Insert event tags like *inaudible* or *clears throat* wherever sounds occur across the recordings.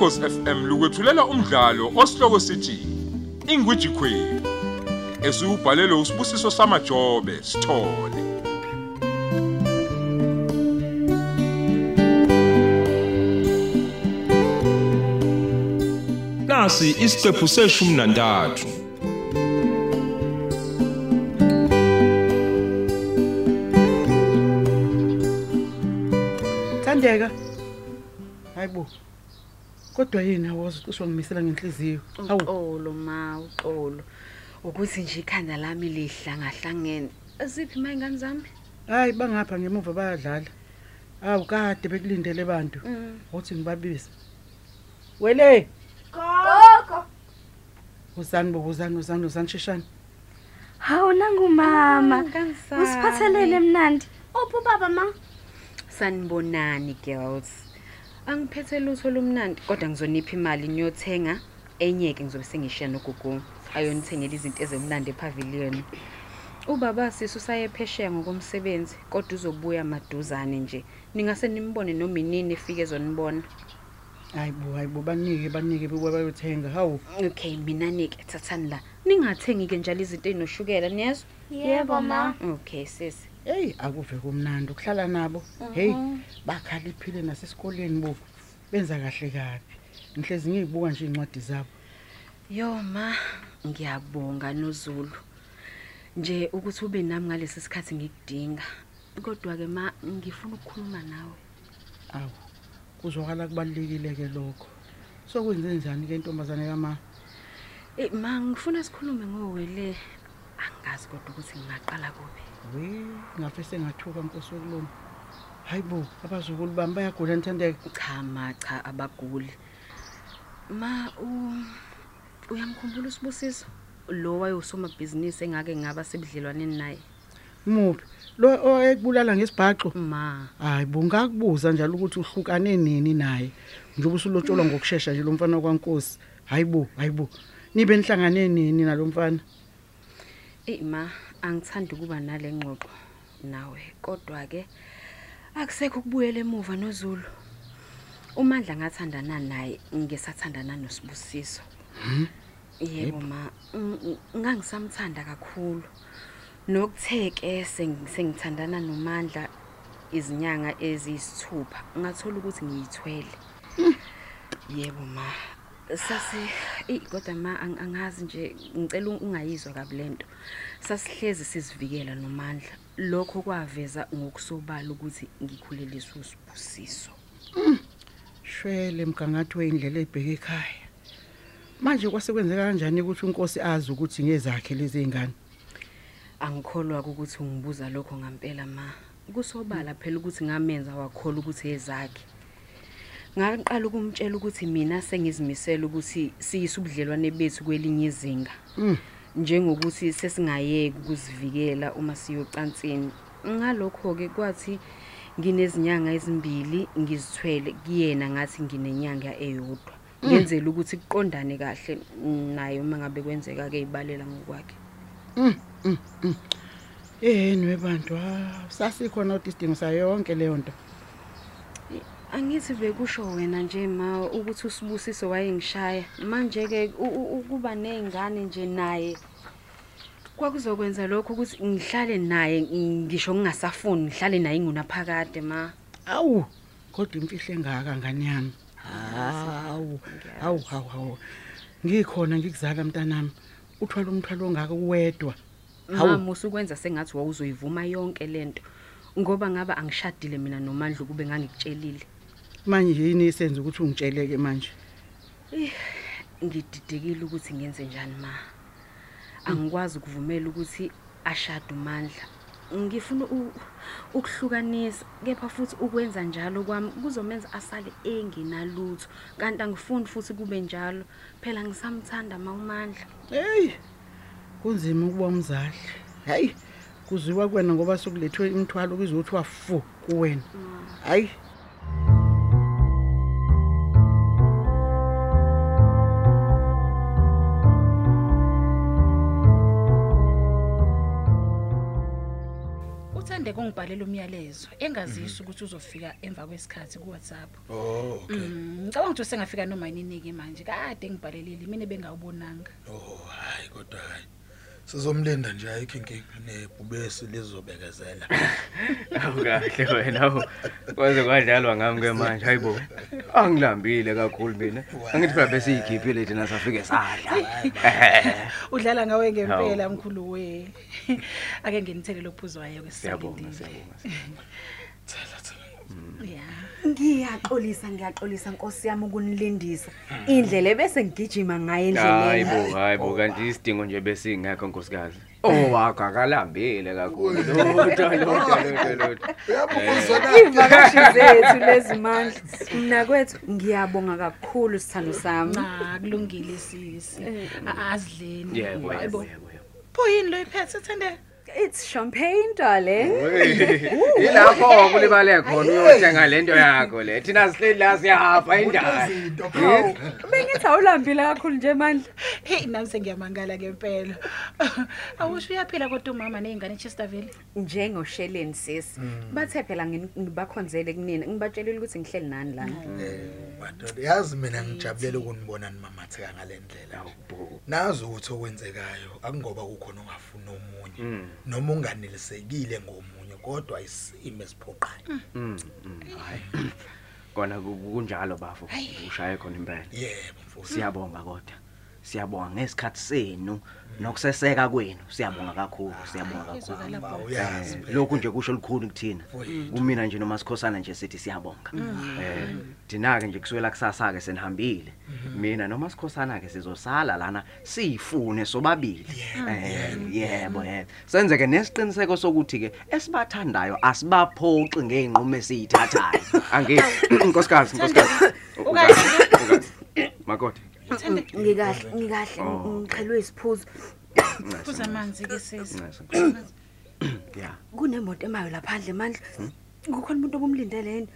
Ukhosi FM lukwethulela umdlalo osihloko sithi Ingwiji Queen. Esubhalelwe usibusiso samajobe sithole. Nasi isiqephu seshumi nantathu. Thandeka. Hayibo. Kodwa yini awazi cishe ngimisela ngenhliziyo. Awu uxolo ma uxolo ukuthi nje ikhanda lami lihlangahlangene aziphi ma ingane zami hayi bangapha ngemuva bayadlala. Awu kade bekulindele abantu. Uthi ngibabize. Wele. Gogo. Uzani bo uzani uzani uzani sheshani. Hawu nangumama. sami. Usiphathelele mnandi. Uphi baba ma? sanibonani girls angiphethe lutho lumnandi kodwa ngizonipha imali niyothenga enye ke ngizobe sengishiya nogugu ayonithengela izinto ezemnandi epavilion. Ubaba sisu saye phesheya ngokomsebenzi kodwa uzobuya maduzane nje. Ningase nimbone noma inini efike ezonibona. Hayibo hayibo banike banike bekuba bayothenga. Hawu. Okay mina ke thathani la. Ningathengi ke njalo izinto ezinoshukela niyezwa? Yebo ma. okay sisi hey akuve kumnandi ukuhlala nabo. Hey bakhaliphile nasesikoleni bo. Benza kahle kabi. Ngihlezi ngizibuka nje incwadi zabo. Yo ma, ngiyabonga noZulu. Nje ukuthi ube nami ngalesi sikhathi ngikudinga. Kodwa ke ma ngifuna ukukhuluma nawe. Awu. Kuzwakala kubalekile ke lokho. Sokwenze njani ke intombazane kama? Eh ma ngifuna sikhulume ngowele. Angazi kodwa ukuthi ngingaqala kuphi. We, ngafe sengathuka Nkosi yokulunga. Hayibo, abazukulu bami bayagula nithandeka. Cha ma cha abaguli. Ma u uyamkhumbula usibusiso? Lo wayosomabhizinisi engake ngaba sebudlelwaneni naye. Muphi? Lo oyekubulala ngesibhaxo. Ma, Hayi, bungakubuza njalo ukuthi uhlukane nini naye. Njobe usulotsholwa ngokusheshsha nje lo mfana kwaNkosi. Hayibo, hayibo. Nibe nihlangane nini nalomfana? Eh ma angithandi ukuba nale ngxoxo nawe kodwa ke akusekho ukubuyela emuva noZulu. Umandla ngathandana naye ngesathandana nosibusiso. Yebo ma ng- ng- ngangisamthanda kakhulu. Nokutheke sengithandana nomandla izinyanga eziyisithupha ngathola ukuthi ngiyithwele. Yebo ma sasi eh kodwa ma ang- angazi nje ngicela ungayizwa kabi lento. Sasihlezi sizivikela nomandla. Lokho kwaveza ngokusobala ukuthi ngikhuleliswe usibusiso. Shwele mgangathi weindlela ebheke ekhaya. Manje kwasekwenzeka kanjani ukuthi uNkosi azi ukuthi ngezakhe lezi zingane? Angikholwa ukuthi ungibuza lokho ngempela ma. Kusobala phela ukuthi ngamenza wakholwa ukuthi ezakhe. Ngaqala ukumtshela ukuthi mina sengizimisela ukuthi siyise ubudlelwane bethu kwelinye izinga. Mm. Njengokuthi sesingayeki ukuzivikela uma siyocansini. Ngalokho ke kwathi nginezinyanga ezimbili ngizithwele kuyena ngathi nginenyanga eyodwa. Ngenzela ukuthi kuqondane kahle naye uma ngabe kwenzeka ke ibalela ngokwakhe. Yeni webantu, ah, sasikhona udisidingo sayo yonke leyo nto. Angithi bekusho wena nje ma ukuthi usibusiso wayengishaya. Manje ke ukuba nezingane nje naye kwakuzokwenza lokho ukuthi ngihlale naye ngisho ngingasafuni ngihlale naye ngunaphakade ma. Awu, kodwa imfihlo engaka ngani yami. Hawu, hawu, hawu, hawu. Ngikhona ngikuzala mntanami. Uthwala umthwalo ongaka uwedwa. Mama usukwenza sengathi wawuzoyivuma yonke lento. Ngoba ngaba angishadile mina nomandla kube ngangikutshelile. Manje yini isenza ukuthi ungitsheleke manje? Ngididekile ukuthi ngenze njani ma. Angikwazi ukuvumela ukuthi ashade umandla. Ngifuna u- ukuhlukanisa kepha futhi ukwenza njalo kwami kuzomenza asale engenalutho kanti angifuni futhi kube njalo phela ngisamthanda mawumandla Hey. Kunzima ukuba umzali. Hayi. Kuziwa kuwena ngoba sokulethwe imithwalo kuzothi wafu kuwena. Hayi. uthande kungibhalela umyalezo engazisi ukuthi uzofika emva kwesikhathi ku WhatsApp. Oh, okay. Mm, Ngicabanga ukuthi sengafika noma yini ke manje kade ngibhalelile mina bengawubonanga. Oh, hayi kodwa hayi. Sizomlinda nje ayikho inkinga nebhubesi lizobekezela. *laughs* Awukahle wena awu. Kwaze kwadlalwa ngami ke manje hayibo. Angilambile kakhulu mina. Angithi phela bese ikhiphile thina safike sadla. *laughs* Udlala ngawe ngempela mkhulu we. Ake nginithele lophuzwayo Siyabonga kwesisalindile. siyabonga. Yeah. *laughs* Ngiyaxolisa ngiyaxolisa Nkosi yami ukunilindisa. Indlela bese ngigijima ngayo endleleni. Hayibo hayibo kanti isidingo nje besingekho nkosikazi. Oh wakho akalambile kakhulu. *laughs* Lotha lotha lotha lotha. Ivakashi zethu lezi mandla. Mina kwethu ngiyabonga kakhulu sithando sami. Cha kulungile sisi. A- Azidleni. Yebo Hayibo. yebo yebo. Pho yini lo iphethe thende? It's champagne darling. Ilapho kulibale khona uyothenga lento yakho le. Thina sihleli la siyahafa indaba. Bengithi awulambile kakhulu nje mandla. Hey nami sengiyamangala ngempela. *laughs* Awusho uyaphila kodwa umama nezingane eChesterville. Njengosheleni sisi. Bathe phela ngini- ngibakhonzele kunina. Ngibatshelile ukuthi ngihleli nani lana. Madoda yazi mina ngijabulela ukunibona nimamatheka ngalendlela. Nazi ukuthi okwenzekayo akungoba kukhona ongafuni omunye noma unganelisekile ngomunye kodwa isimo esiphoqayo. Mm. mm, Hayi. *clears throat* Kona ku- kunjalo bafo. Ushaye khona impela. Yebo mfowethu. Siyabonga kodwa. Siyabonga ngesikhathi senu. Nokuseseka kwenu. Siyabonga kakhulu, siyabonga kakhulu. Izwakala Ba bo. uyazi Eh, phela. lokhu nje kusho likhulu kuthina. Kumina nje noma sikhosana nje sithi siyabonga. Eh thina ke nje kuswela kusasa ke senihambile mina noma sikhosana ke sizosala lana siyifune sobabili. Eh yebo yebo. *coughs* *coughs* Senze ke nesiqiniseko sokuthi ke esibathandayo asibaphoxi ngeenqumo esizithathayo angithi nkosikazi nkosikazi. Ukazi. makoti. Ngikahle ngikahle ngixhelwe isiphuzo. Phuza amanzi ke sisi. *clears throat* ya Kunemoto emayo laphandle mandla. Kukhona umuntu obumlindele yini?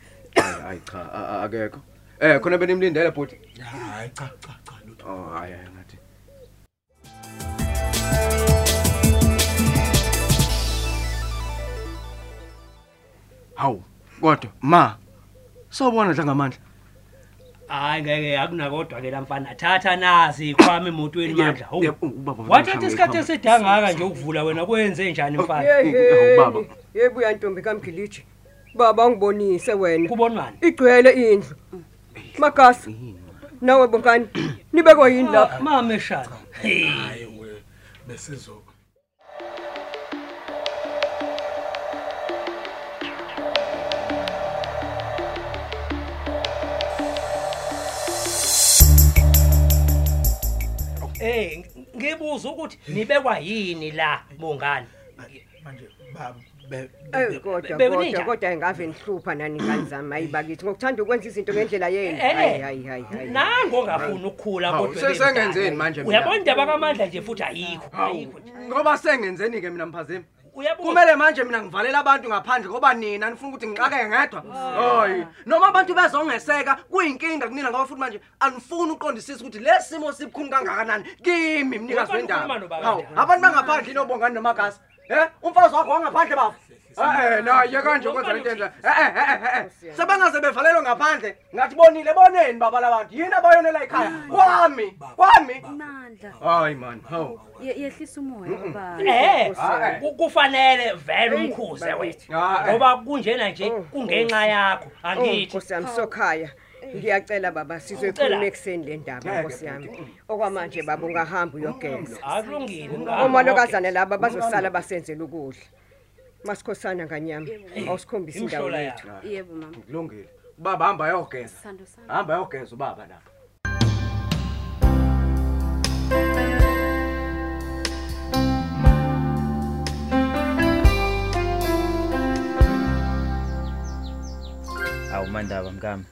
hayi cha akekho eh khona benimlindele bhuti Hayi cha cha cha lutho. oh hayi hayi ngathi Hawu kodwa ma Sawubona dla ngamandla hayi ngeke akunakodwa ke lamfana thatha nazi ikhwama emotweni mandla hawu Yebo, ubaba wathatha isikhathi esidangaka nje ukuvula wena kwenze njani mfana Hawu, baba. Yebo uyantombi kaMgiliji. Baba ngibonise wena. kubonwani Igcwele indlu. Magasi. Nawe bonkani. Nibekwa yini lapha? mama eshana Hayi we besizo. Eh ngibuza ukuthi nibekwa yini la bongani Manje baba be- Eh kodwa Be- kodwa beninjani? kodwa engave nihlupha nani ngani zami ayibakithi ngokuthanda ukwenza izinto ngendlela yenu. Eh, Hayi hayi hayi hayi. nango ongafuni ukukhula Hawu, kodwa sesengenzeni manje mina? uyabona indaba kamandla nje futhi ayikho ayikho nje Ngoba sengenzeni ke mina mphazimi uyabuza Kumele manje mina ngivalela abantu ngaphandle ngoba nina nifuna ukuthi ngixake ngedwa. Hayi, noma abantu bezongeseka kuyinkinga kunina ngoba futhi manje anifuni uqondisisa ukuthi lesimo sibukhulu kangakanani kimi mnikazi Wena wendaba. ukhuluma nobaba Hawu, njani? abantu bangaphandle inobongani nomagasi. Eh, umfazi wakho wangaphandle bafo. Eh eh naye kanje kwenza lento enza. Eh eh eh eh. Sebangaze bevalelwe ngaphandle. Ngathi bonile boneni baba labantu. Yini abayonela ekhaya? Kwami, kwami. Mandla. Hayi man, hawu. Ye- Yehlisa umoya baba. Eh, Eh. ku- kufanele vele umkhuze wethu. Ah, eh. Ngoba kunjena nje kungenxa yakho, Oh, angithi. Nkosi yami sokhaya. Ngiyacela baba sizoyikhuluma ekseni le ndaba Nkosi yami. Okwamanje baba ungahamba uyogeza. Akulungile Omalokazana laba bazosala basenzela ukudla. Masikhosana nganyama. Awusikhombisa indawo Imhlola yethu. Yebo mama. Kulungile. Ubaba hamba ayogeza. Sithando sami. Hamba ayogeza ubaba la. Awu mandaba mkama.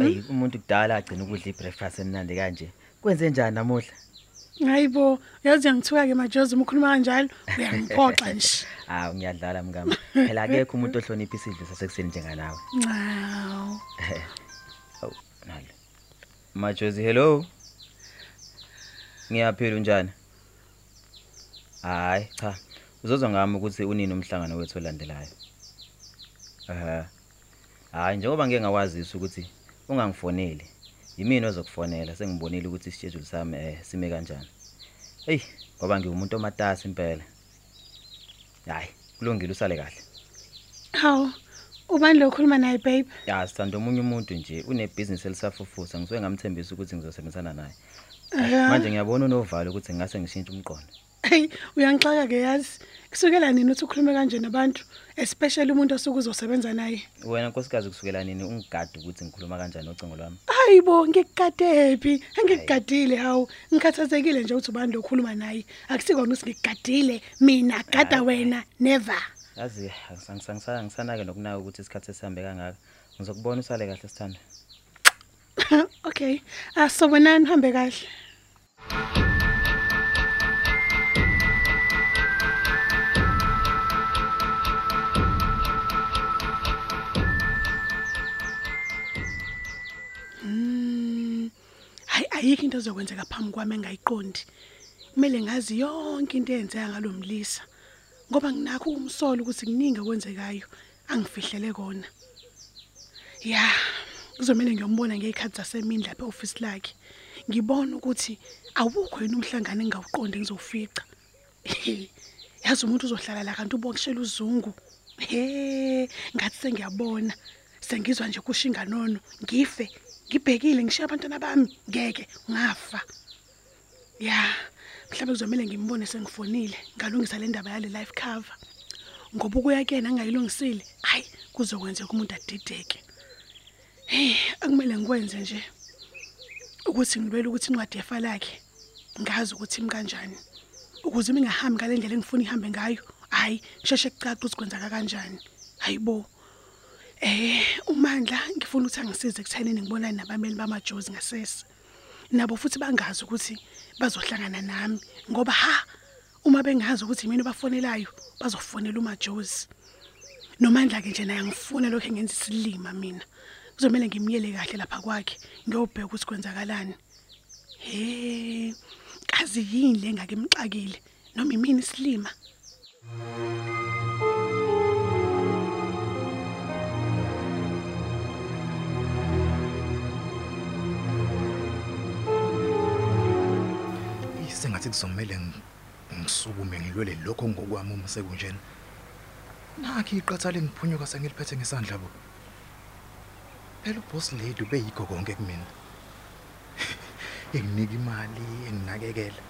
Hey umuntu kudala agcina ukudla ibreakfast emnandi kanje. Kwenze njani namuhla? Hayibo, yazi ngithuka ke majozi uma ukhuluma kanjalo uyangiphoxa nje. *laughs* Ah ngiyadlala mkama. Phela akekho umuntu ohlonipha isidlo sasekuseni njenganawe. Hawu. *laughs* Awu nalo. Majozi hello. Ngiyaphila unjani? Hayi cha. Uzozwa ngami ukuthi unini umhlangano wethu olandelayo. Eh. Hayi njengoba ngeke ngakwazisa ukuthi ungangifoneli. Yimina ozokufonela sengibonile ukuthi ischedule sami eh sime kanjani. Hey, ngoba ngiwumuntu omatasa impela. Hayi, kulungile usale kahle. Hawu, ubani lo khuluma naye babe? Ya, sithanda omunye umuntu nje unebusiness elisafufusa ngisuke ngamthembisa ukuthi ngizosebenzisana naye. Aha. Manje ngiyabona unovalo ukuthi ngase ngishintshe umqondo. Hey, uyangixaka ke yazi. Kusukela nini uthi ukhulume kanje nabantu, especially umuntu osuke uzosebenza naye? Wena nkosikazi kusukela nini ungigade ukuthi ngikhuluma kanjani nocingo lwami? Hayibo, ngikugadephi? Angikugadile hawu. Ngikhathazekile nje ukuthi ubani lo khuluma naye. Akusikona ukuthi ngikugadile, mina gada wena, never. Yazi angisangisana ngisanake nokunaka ukuthi isikhathi esihambe kangaka. Ngizokubona usale kahle sithanda. *laughs* Okay. Asobonani hambe kahle. Ayikho into ezokwenzeka phambi kwami engayiqondi. Kumele ngazi yonke into eyenzeka ngalomlisa. Ngoba nginakho ukumsola ukuthi kuningi okwenzekayo angifihlele kona. Ya, kuzomela ngiyombona ngekhathi zasemini lapha e-office lakhe. Ngibona ukuthi awukho yini umhlangano engawuqondi ngizowufica. *laughs* Yazi umuntu uzohlala la kanti ubokishela uzungu. He, ngathi sengiyabona. Sengizwa nje kushinga nono, ngife, ngibhekile ngishiya abantwana bami, ngeke ngafa. Ya, mhlawumbe kuzomela ngimbone sengifonile, ngalungisa le ndaba yale life cover. Ngoba ukuya kuyena angayilungisile, hayi kuzokwenzeka umuntu adideke. Hey, akumele ngikwenze nje ukuthi ngilwele ukuthi incwadi yefa lakhe ngazi ukuthi imi kanjani. Ukuze mingahambi ngale ndlela engifuna ihambe ngayo, hayi ngisheshe kucaca ukuthi kwenzaka kanjani. Hayibo. Eh, uMandla ngifuna ukuthi angisize ekuthenini ngibonane nabameli bamajozi ngasese. Nabo futhi bangazi ukuthi bazohlangana nami ngoba ha uma bengazi ukuthi mina bafonelayo bazofonela umajozi. Nomandla ke nje naye ngifuna lokho engenza isilima mina. Kuzomela ngimyele kahle lapha kwakhe ngiyobheka ukuthi kwenzakalani. He, kazi yini lengake emxakile noma imini isilima. Sengathi kuzomela ngi- ngisukume ngilwele lokho ngokwami uma sekunjena. Nakho iqatha lengiphunyuka sengiliphethe ngesandla bo. Phela uboss lady ubeyikho konke kumina. *laughs* Enginika imali, enginakekela.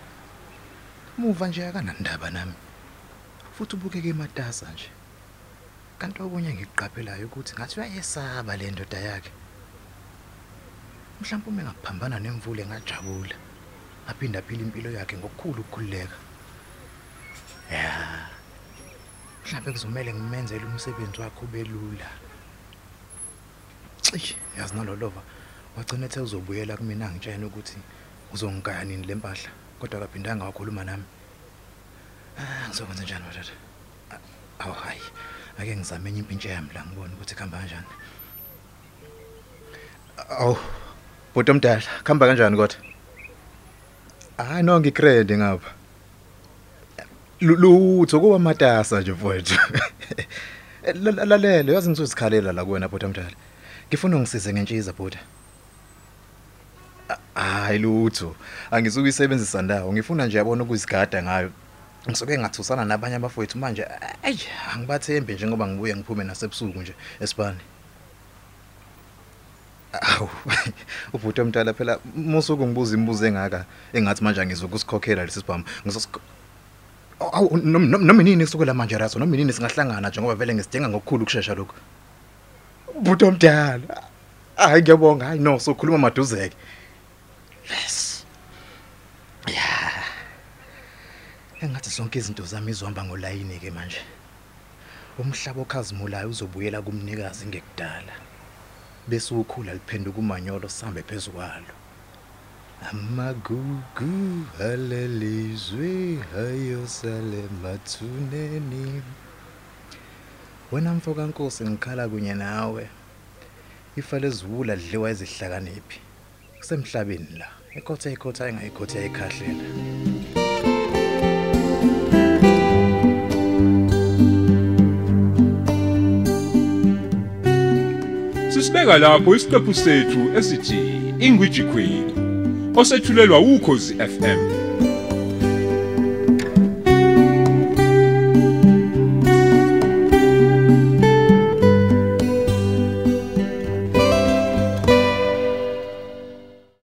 Muva nje akanandaba nami. Futhi ubukeke ematasa nje. Kanti okunye ngikuqaphelayo ukuthi ngathi uyayesaba le ndoda yakhe. Mhlawumbe uma engaphambana nemvule ngajabula. Aphinda phila impilo yakhe ngokukhulu ukukhululeka. Ya. Mhlawumbe kuzomela ngimenzele umsebenzi wakhe ube lula. Cishe yazi nololova wagcina ethe uzobuyela kumina angitshela ukuthi uzongikaya nini le mpahla kodwa akaphindanga wakhuluma nami. Ah ngizokwenza njani batata awu hayi ake ngizame enye impintshe yami la ngibone ukuthi kuhamba kanjani. Awu bhuti omdala kuhamba kanjani kodwa? Hayi no ngikrede ngapha. Lutho kuba matasa nje mfowethu *laughs* lalela yazi ngizosikhalela la kuwena bhuti omdala ngifuna ungisize ngentshiza bhuti hayi lutho. Angisuke isebenzisa ndawo. Ngifuna nje yabona ukuzigada ngayo. Ngisuke ngathusana nabanye abafowethu manje. Ayi angibathembi njengoba ngibuye ngiphume nasebusuku nje esibani Awu ubhuti omdala phela musuku ngibuza imibuzo engaka engathi manje ngizokusikhokhela lesi sibhamu. Ngizosik Awu noma nini kusukela manje raso noma nini singahlangana njengoba vele ngisidinga ngokukhulu ukusheshsha lokho Ubhuti omdala hayi ngiyabonga hayi no sokhuluma maduzeke. Yes. Yeah Engathi zonke izinto zami izohamba ngolayini ke manje. Umhlaba okhazimulayo uzobuyela kumnikazi ngekudala. Bese ukhula liphenduka umanyolo sihambe phezukwalo amagugu alelizwe ayosale mathuneni wena mfo kaNkosi ngikhala kunye nawe. Ifa lezibula lidliwa ezihlakaniphi kusemhlabeni la ekhotha ekhotha engayikhotha ekhahlela Sisibeka lapho isiqephu sethu esithi Ingwiji Queen osethulelwa ukhozi FM